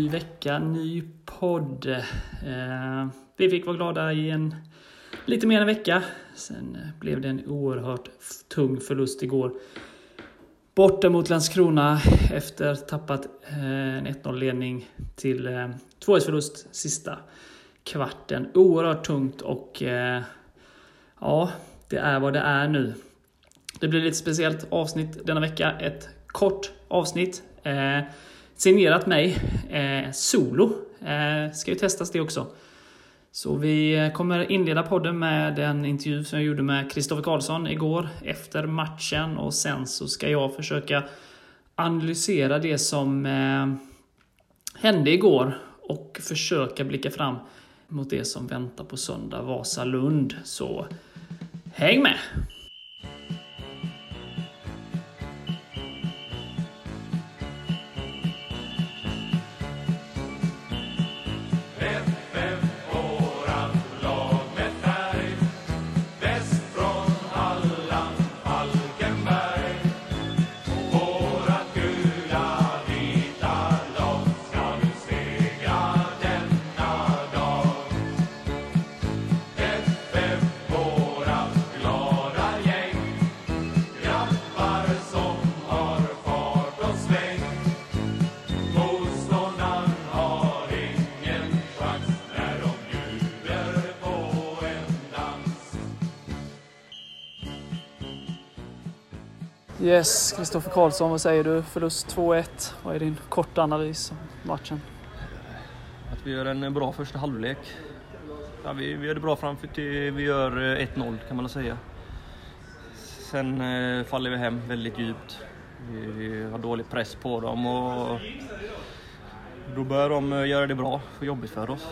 Ny vecka, ny podd. Eh, vi fick vara glada i en lite mer än en vecka. Sen eh, blev det en oerhört tung förlust igår. Borta mot Landskrona efter tappat eh, en 1-0-ledning till eh, 2-1 förlust sista kvarten. Oerhört tungt och eh, ja, det är vad det är nu. Det blir lite speciellt avsnitt denna vecka. Ett kort avsnitt. Eh, Signerat mig. Eh, solo. Eh, ska ju testas det också. Så vi kommer inleda podden med en intervju som jag gjorde med Kristoffer Karlsson igår efter matchen och sen så ska jag försöka analysera det som eh, hände igår och försöka blicka fram mot det som väntar på söndag, Vasalund. Så häng med! Yes, Kristoffer Karlsson, vad säger du? Förlust 2-1. Vad är din korta analys av matchen? Att vi gör en bra första halvlek. Ja, vi, vi gör det bra framför till vi gör eh, 1-0 kan man säga. Sen eh, faller vi hem väldigt djupt. Vi, vi har dålig press på dem och då börjar de eh, göra det bra och jobbigt för oss.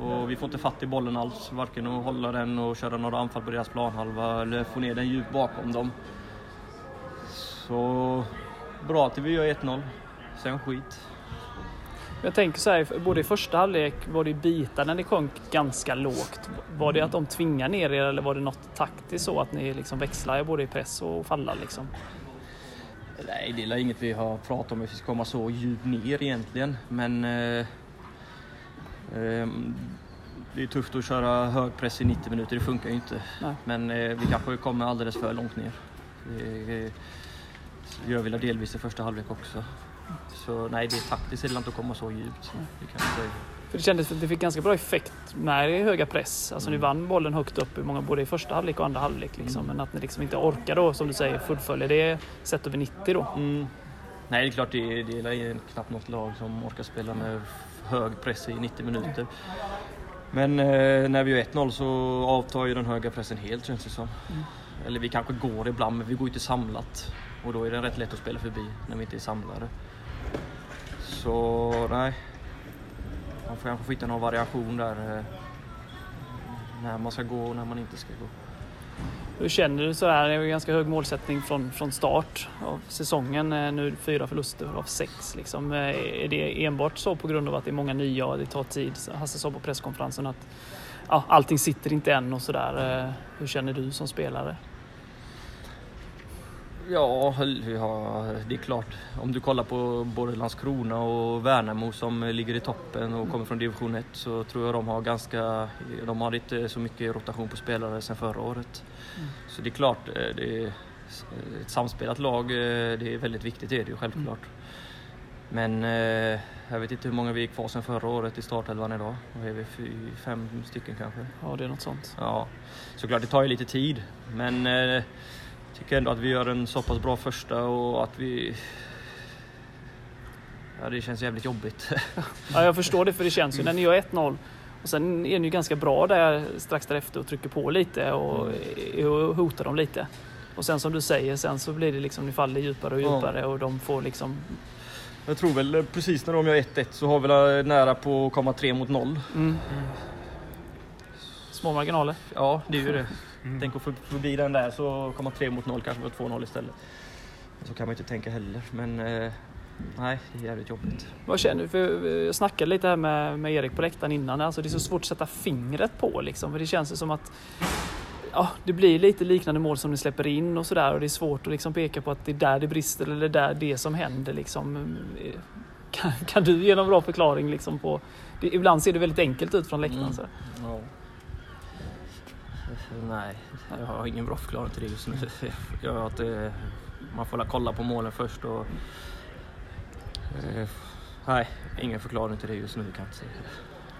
Och vi får inte fatt i bollen alls, varken att hålla den och köra några anfall på deras planhalva eller få ner den djupt bakom dem. Så bra att vi gör 1-0. Sen skit. Jag tänker så här, både i första halvlek var det bitar när ni sjönk ganska lågt. Var det att de tvingade ner er eller var det något taktiskt så att ni liksom växlar både i press och falla liksom? Nej, det är inget vi har pratat om, att vi ska komma så djupt ner egentligen. Men eh, eh, det är tufft att köra hög press i 90 minuter, det funkar ju inte. Nej. Men eh, vi kanske kommer alldeles för långt ner. Det, gör vi delvis i första halvlek också. Så nej, det är taktiskt inte att komma så djupt. Det kan jag säga. För det kändes att det fick ganska bra effekt med höga press. Alltså mm. ni vann bollen högt upp många, både i första halvlek och andra halvlek. Liksom. Mm. Men att ni liksom inte orkar då, som du säger, fullfölja det sett över 90 då. Mm. Nej, det är klart, det, det är knappt något lag som orkar spela med hög press i 90 minuter. Men eh, när vi gör 1-0 så avtar ju den höga pressen helt känns det som. Mm. Eller vi kanske går ibland, men vi går inte samlat. Och då är det rätt lätt att spela förbi när vi inte är samlade. Så nej, man får kanske få hitta någon variation där. Eh, när man ska gå och när man inte ska gå. Hur känner du sådär? Det är en ganska hög målsättning från, från start av säsongen. Eh, nu fyra förluster av sex. Liksom. Eh, är det enbart så på grund av att det är många nya och det tar tid? Hasse sa på presskonferensen att ja, allting sitter inte än och sådär. Hur känner du som spelare? Ja, ja, det är klart. Om du kollar på både Landskrona och Värnamo som ligger i toppen och kommer från division 1 så tror jag de har ganska, de har inte så mycket rotation på spelare sedan förra året. Mm. Så det är klart, eh, det är ett samspelat lag, eh, det är väldigt viktigt, det är det ju självklart. Mm. Men eh, jag vet inte hur många vi är kvar sedan förra året i startelvan idag. Är vi? Fem stycken kanske? Ja, det är något sånt. Ja, såklart det tar ju lite tid. Men tycker ändå att vi gör en så pass bra första och att vi... Ja, det känns jävligt jobbigt. ja, jag förstår det för det känns ju när ni gör 1-0 och sen är ni ju ganska bra där strax därefter och trycker på lite och, och hotar dem lite. Och sen som du säger, sen så blir det liksom, ni faller djupare och djupare ja. och de får liksom... Jag tror väl precis när de gör 1-1 så har vi nära på att komma 3 mot 0. Mm. Små marginaler. Ja, det är ju det. Mm. Tänk att få förbi den där så kommer 3 mot 0 kanske på 2-0 istället. Så kan man inte tänka heller. Men eh, nej, det är jävligt jobbigt. Vad känner du? För jag snackade lite här med, med Erik på läktaren innan. Alltså, det är så svårt att sätta fingret på liksom. För det känns som att ja, det blir lite liknande mål som ni släpper in och sådär. Och det är svårt att liksom peka på att det är där det brister eller det är där det som händer. Liksom. kan, kan du ge någon bra förklaring liksom på... Det, ibland ser det väldigt enkelt ut från läktaren. Mm. Så. Ja. Nej, jag har ingen bra förklaring till det just nu. Jag, att, eh, man får kolla på målen först och... Eh, nej, ingen förklaring till det just nu kan jag inte säga.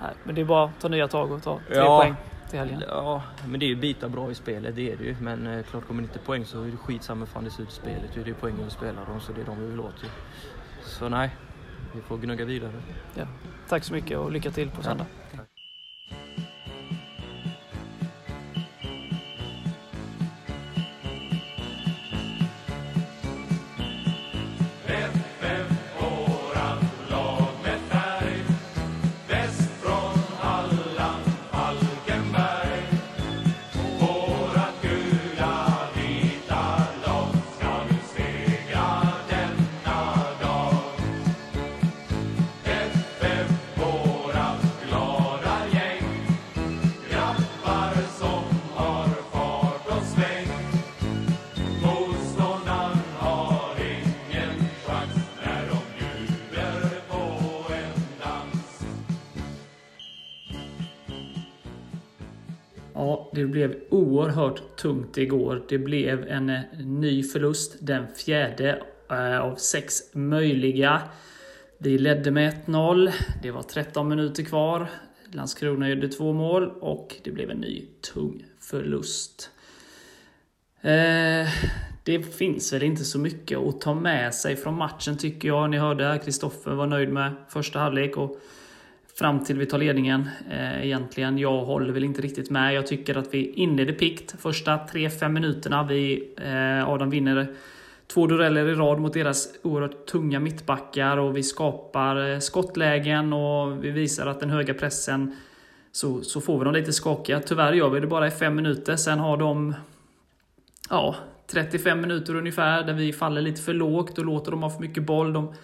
Nej, men det är bara att ta nya tag och ta tre Ja. poäng till helgen. Ja, men det är ju bitar bra i spelet, det är det ju. Men eh, klart kommer det inte poäng så är det skitsamma hur fan det ser ut i spelet. Det är ju poängen vi spelar om, så det är de vi vill åt ju. Så nej, vi får gnugga vidare. Ja. Tack så mycket och lycka till på söndag. Ja, det blev oerhört tungt igår. Det blev en eh, ny förlust, den fjärde eh, av sex möjliga. Vi ledde med 1-0. Det var 13 minuter kvar. Landskrona gjorde två mål och det blev en ny tung förlust. Eh, det finns väl inte så mycket att ta med sig från matchen tycker jag. Ni hörde här, Kristoffer var nöjd med första halvlek och fram till vi tar ledningen eh, egentligen. Jag håller väl inte riktigt med. Jag tycker att vi inleder pikt första 3-5 minuterna. Vi, eh, Adam vinner två dueller i rad mot deras oerhört tunga mittbackar och vi skapar eh, skottlägen och vi visar att den höga pressen så, så får vi dem lite skakiga. Tyvärr gör vi det bara i 5 minuter. Sen har de ja, 35 minuter ungefär där vi faller lite för lågt och låter dem ha för mycket boll. De,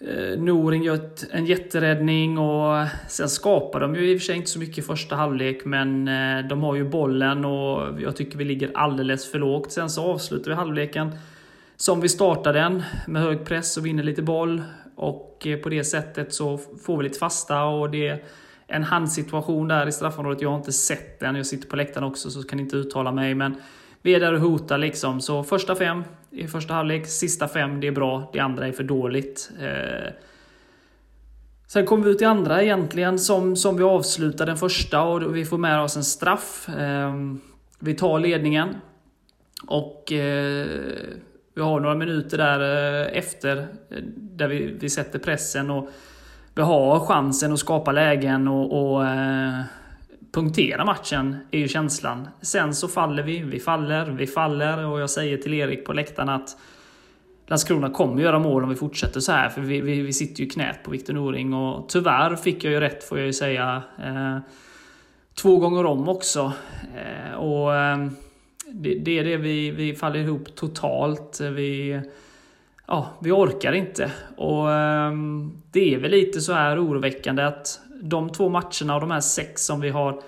Eh, Noring gör ett, en jätteräddning och sen skapar de ju i och för sig inte så mycket i första halvlek men eh, de har ju bollen och jag tycker vi ligger alldeles för lågt. Sen så avslutar vi halvleken som vi startade den med hög press och vinner lite boll och eh, på det sättet så får vi lite fasta och det är en handsituation där i straffområdet. Jag har inte sett den. Jag sitter på läktaren också så kan inte uttala mig men vi är där och hotar liksom. Så första fem i första halvlek, sista fem, det är bra. Det andra är för dåligt. Eh. Sen kommer vi ut i andra egentligen som, som vi avslutar den första och vi får med oss en straff. Eh, vi tar ledningen. Och eh, vi har några minuter där eh, efter eh, där vi, vi sätter pressen och vi har chansen att skapa lägen och, och eh, punktera matchen, är ju känslan. Sen så faller vi, vi faller, vi faller och jag säger till Erik på läktaren att Landskrona kommer göra mål om vi fortsätter så här, för vi, vi, vi sitter ju i knät på Viktor Noring och tyvärr fick jag ju rätt får jag ju säga. Eh, två gånger om också. Eh, och eh, det, det, är det vi, vi faller ihop totalt. Vi, ja, vi orkar inte. Och eh, det är väl lite så här oroväckande att de två matcherna och de här sex som vi har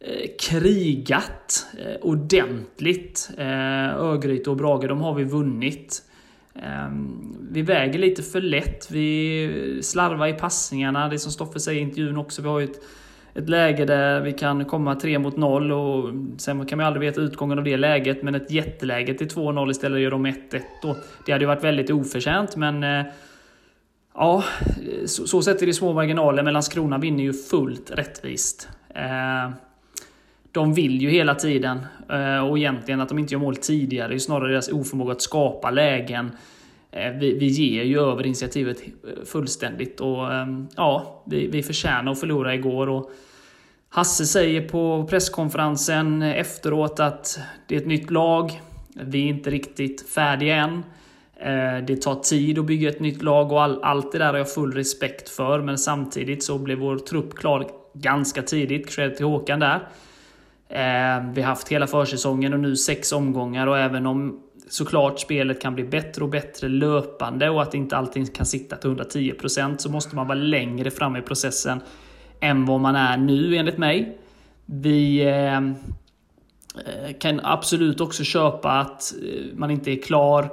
eh, krigat eh, ordentligt, eh, Örgryte och Brage, de har vi vunnit. Ehm, vi väger lite för lätt, vi slarvar i passningarna, det som Stoffe säger i intervjun också, vi har ju ett, ett läge där vi kan komma tre mot noll och sen kan man aldrig veta utgången av det läget, men ett jätteläge till 2-0 istället gör de 1-1 då. Det hade ju varit väldigt oförtjänt, men eh, Ja, så, så sett är det små marginaler, men Landskrona vinner ju fullt rättvist. Eh, de vill ju hela tiden eh, och egentligen att de inte gör mål tidigare det är ju snarare deras oförmåga att skapa lägen. Eh, vi, vi ger ju över initiativet eh, fullständigt och eh, ja, vi, vi förtjänar att förlora igår. Och Hasse säger på presskonferensen efteråt att det är ett nytt lag. Vi är inte riktigt färdiga än. Eh, det tar tid att bygga ett nytt lag och all, allt det där har jag full respekt för. Men samtidigt så blev vår trupp klar ganska tidigt. Cred till Håkan där. Eh, vi har haft hela försäsongen och nu sex omgångar och även om såklart spelet kan bli bättre och bättre löpande och att inte allting kan sitta till 110% så måste man vara längre fram i processen än vad man är nu enligt mig. Vi eh, kan absolut också köpa att man inte är klar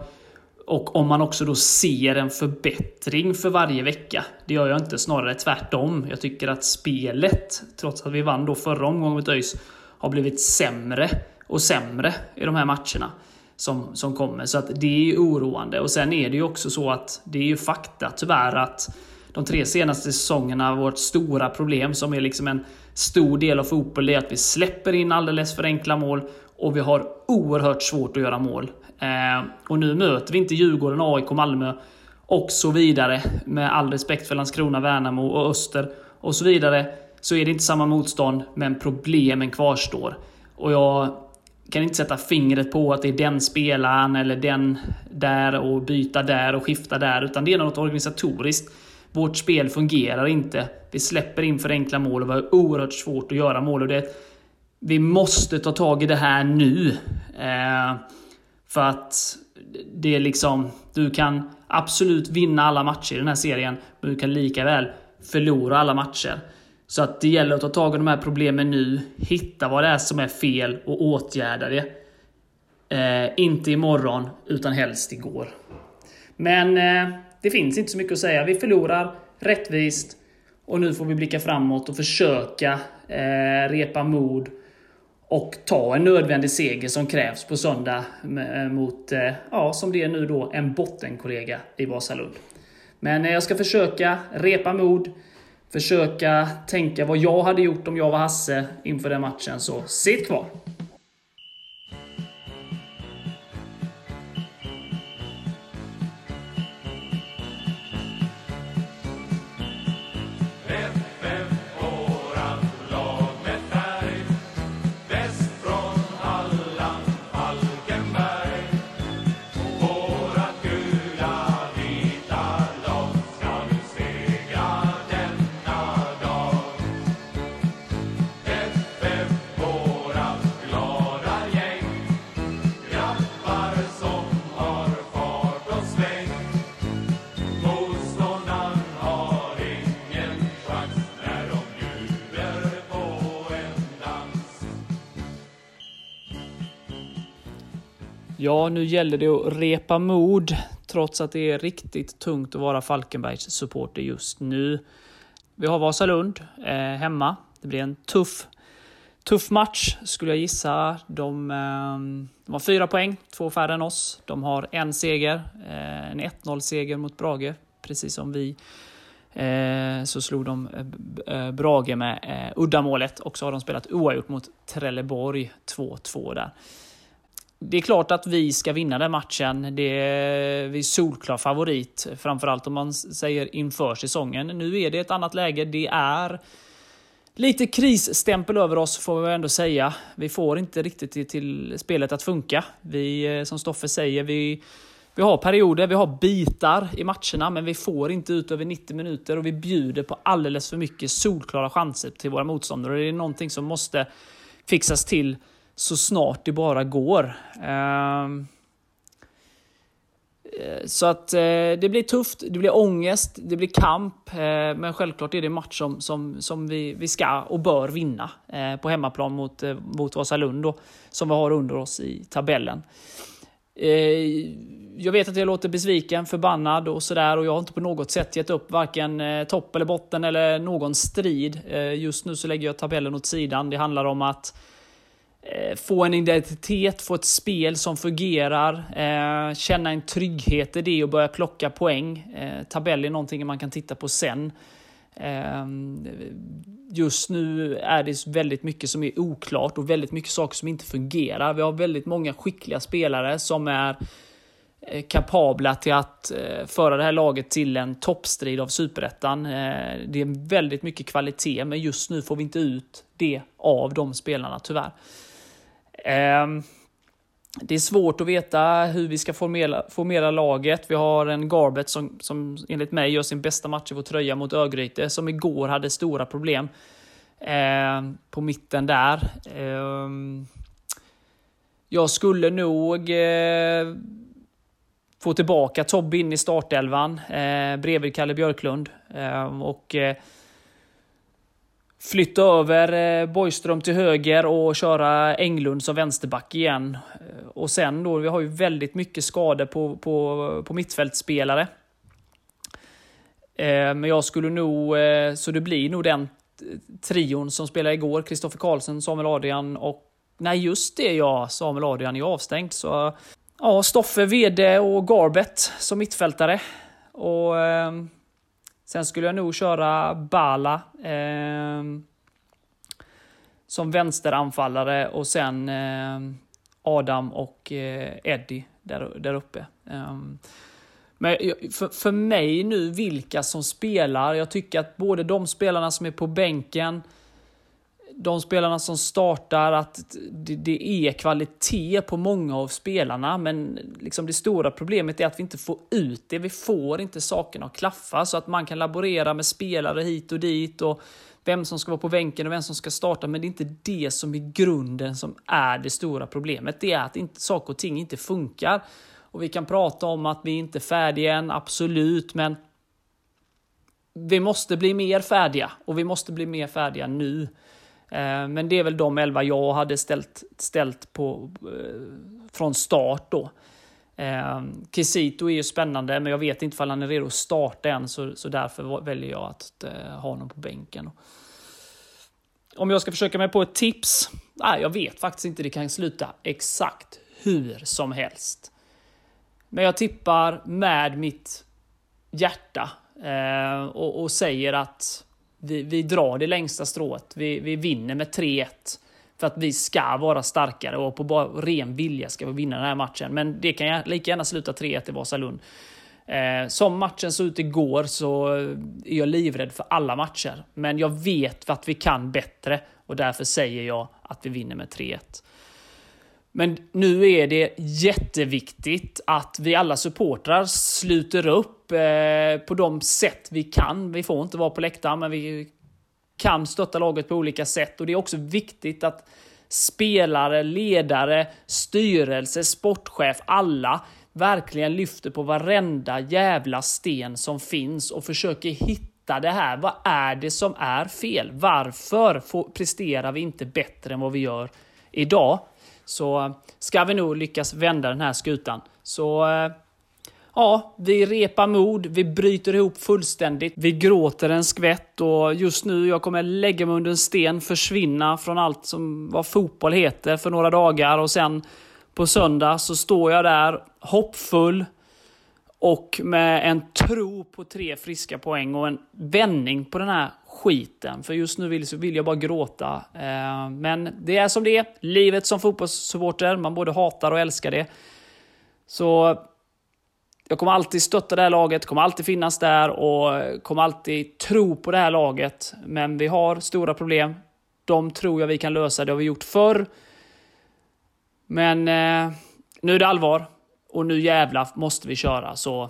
och om man också då ser en förbättring för varje vecka. Det gör jag inte, snarare tvärtom. Jag tycker att spelet, trots att vi vann då förra omgången mot ÖIS, har blivit sämre och sämre i de här matcherna som, som kommer. Så att det är ju oroande. Och sen är det ju också så att det är ju fakta tyvärr att de tre senaste säsongerna, vårt stora problem som är liksom en stor del av fotboll, är att vi släpper in alldeles för enkla mål och vi har oerhört svårt att göra mål. Eh, och nu möter vi inte Djurgården, AIK, Malmö och så vidare. Med all respekt för Landskrona, Värnamo och Öster och så vidare. Så är det inte samma motstånd, men problemen kvarstår. Och jag kan inte sätta fingret på att det är den spelaren eller den där och byta där och skifta där. Utan det är något organisatoriskt. Vårt spel fungerar inte. Vi släpper in för enkla mål och vi har oerhört svårt att göra mål. Och det, vi måste ta tag i det här nu. Eh, för att det är liksom, du kan absolut vinna alla matcher i den här serien, men du kan lika väl förlora alla matcher. Så att det gäller att ta tag i de här problemen nu, hitta vad det är som är fel och åtgärda det. Eh, inte imorgon, utan helst igår. Men eh, det finns inte så mycket att säga. Vi förlorar rättvist och nu får vi blicka framåt och försöka eh, repa mod och ta en nödvändig seger som krävs på söndag mot, eh, ja, som det är nu då, en bottenkollega i Vasalund. Men eh, jag ska försöka repa mod, försöka tänka vad jag hade gjort om jag var Hasse inför den matchen, så sitt kvar! Ja, nu gäller det att repa mod, trots att det är riktigt tungt att vara Falkenbergs supporter just nu. Vi har Vasalund eh, hemma. Det blir en tuff, tuff match, skulle jag gissa. De, eh, de har fyra poäng, två färre än oss. De har en seger, eh, en 1-0-seger mot Brage, precis som vi. Eh, så slog de eh, eh Brage med eh, uddamålet och så har de spelat oavgjort mot Trelleborg 2-2 där det är klart att vi ska vinna den matchen. Det är vi är solklar favorit, framförallt om man säger inför säsongen. Nu är det ett annat läge. Det är lite krisstämpel över oss får vi ändå säga. Vi får inte riktigt till spelet att funka. Vi, eh, som Stoffe säger, vi, vi har perioder, vi har bitar i matcherna, men vi får inte ut över 90 minuter och vi bjuder på alldeles för mycket solklara chanser till våra motståndare. Det är någonting som måste fixas till så snart det bara går. Ehm, eh, så att eh, det blir tufft, det blir ångest, det blir kamp. Eh, men självklart är det en match som, som, som vi, vi ska och bör vinna på hemmaplan mot, mot Vasalund då, som vi har under oss i tabellen. Jag vet att jag låter besviken, förbannad och sådär och jag har inte på något sätt gett upp varken topp eller botten eller någon strid. Just nu så lägger jag tabellen åt sidan. Det handlar om att Eh, få en identitet, få ett spel som fungerar, eh, känna en trygghet i det och börja plocka poäng. Eh, tabell är någonting man kan titta på sen. Eh, just nu är det väldigt mycket som är oklart och väldigt mycket saker som inte fungerar. Vi har väldigt många skickliga spelare som är eh, Eh, kapabla till att eh, föra det här laget till en toppstrid av superettan. Eh, det är väldigt mycket kvalitet, men just nu får vi inte ut det av de spelarna, tyvärr. Ehm, det är svårt att veta hur vi ska formera, formera laget. Vi har en Garbet som, som enligt mig gör sin bästa match i vår tröja mot Örgryte, som igår hade stora problem ehm, på mitten där. Ehm, jag skulle nog få tillbaka Tobbe in i startelvan eh, bredvid Kalle Björklund. Eh, och eh, flytta över eh, Borgström till höger och köra Englund som vänsterback igen. Eh, och sen då, vi har ju väldigt mycket skador på, på, på mittfältspelare. Eh, men jag skulle nog, eh, så det blir nog den trion som spelade igår, Kristoffer Karlsson, Samuel Adrian och Nej, just det ja, Samuel Adrian är avstängd. Så ja, Stoffe, Vede och Garbett som mittfältare. Och ehm, Sen skulle jag nog köra Bala eh, som vänsteranfallare och sen eh, Adam och eh, Eddie där, där uppe. Ehm, men för, för mig nu, vilka som spelar, jag tycker att både de spelarna som är på bänken, de spelarna som startar, att det, det, är kvalitet på många av spelarna, men liksom det stora problemet är att vi inte får ut det. Vi får inte sakerna att klaffa, så att man kan laborera med spelare hit och dit och vem som ska vara på bänken och vem som ska starta, men det är inte det som är grunden som är det stora problemet. Det är att inte, saker och ting inte funkar. Och vi kan prata om att vi inte är färdiga än, absolut, men vi måste bli mer färdiga och vi måste bli mer färdiga nu. Eh, men det är väl de elva jag hade ställt, ställt på eh, från start då. Eh, Kisito är ju spännande, men jag vet inte om han är redo att starta än, så, så därför väljer jag att ha honom på bänken. Om jag ska försöka mig på ett tips? Nej, jag vet faktiskt inte. Det kan sluta exakt hur som helst. Men jag tippar med mitt hjärta och, och säger att vi, vi drar det längsta strået. Vi, vi vinner med 3-1. För att vi ska vara starkare och på bara ren vilja ska vi vinna den här matchen. Men det kan lika gärna sluta 3-1 i Vasalund. Eh, som matchen såg ut igår så är jag livrädd för alla matcher. Men jag vet att vi kan bättre och därför säger jag att vi vinner med 3-1. Men nu är det jätteviktigt att vi alla supportrar sluter upp eh, på de sätt vi kan. Vi får inte vara på läktaren, men vi kan stötta laget på olika sätt. Och det är också viktigt att spelare, ledare, styrelse, sportchef, alla verkligen lyfter på varenda jävla sten som finns och försöker hitta det här. Vad är det som är fel? Varför presterar vi inte bättre än vad vi gör idag? Så ska vi nog lyckas vända den här skutan. Så eh, ja, vi repar mod, vi bryter ihop fullständigt, vi gråter en skvätt och just nu, jag kommer lägga mig under en sten, försvinna från allt som vad fotboll heter för några dagar och sen på söndag så står jag där hoppfull, och med en tro på tre friska poäng och en vändning på den här skiten. För just nu vill, vill jag bara gråta. Eh, men det är som det är. Livet som fotbollssupporter. Man både hatar och älskar det. Så jag kommer alltid stötta det här laget, kommer alltid finnas där och kommer alltid tro på det här laget. Men vi har stora problem. De tror jag vi kan lösa. Det har vi gjort förr. Men eh, nu är det allvar. Och nu jävlar måste vi köra. Så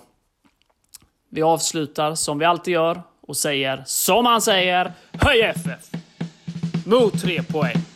vi avslutar som vi alltid gör och säger som han säger. Höj FF! Mot tre poäng!